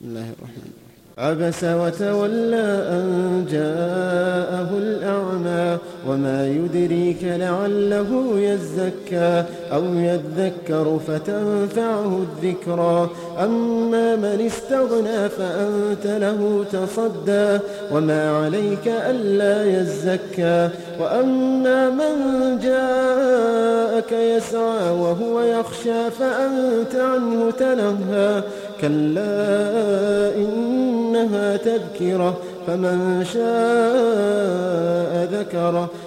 بسم الله الرحمن الرحيم. عبس وتولى أن جاءه وما يدريك لعله يزكى أو يذكر فتنفعه الذكرى. أما من استغنى فأنت له تصدى وما عليك ألا يزكى. وأما من جاءك يسعى وهو يخشى فأنت عنه تلهى. كلا إنها تذكرة فمن شاء ذكره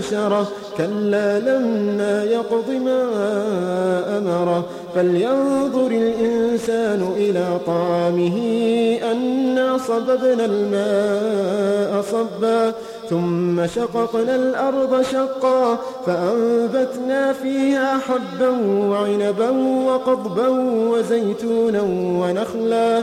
أنشره كلا لما يقض ما أمره فلينظر الإنسان إلى طعامه أنا صببنا الماء صبا. ثم شققنا الأرض شقا. فأنبتنا فيها حبا وعنبا وقضبا وزيتونا ونخلا.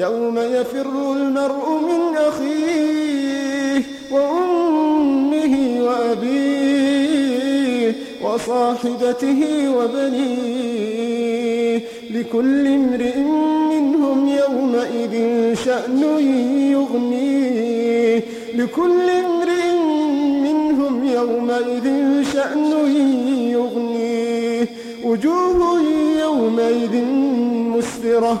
يوم يفر المرء من أخيه وأمه وأبيه وصاحبته وبنيه لكل امرئ منهم يومئذ شأن يغنيه لكل امرئ منهم يومئذ شأن يغنيه وجوه يومئذ مسفرة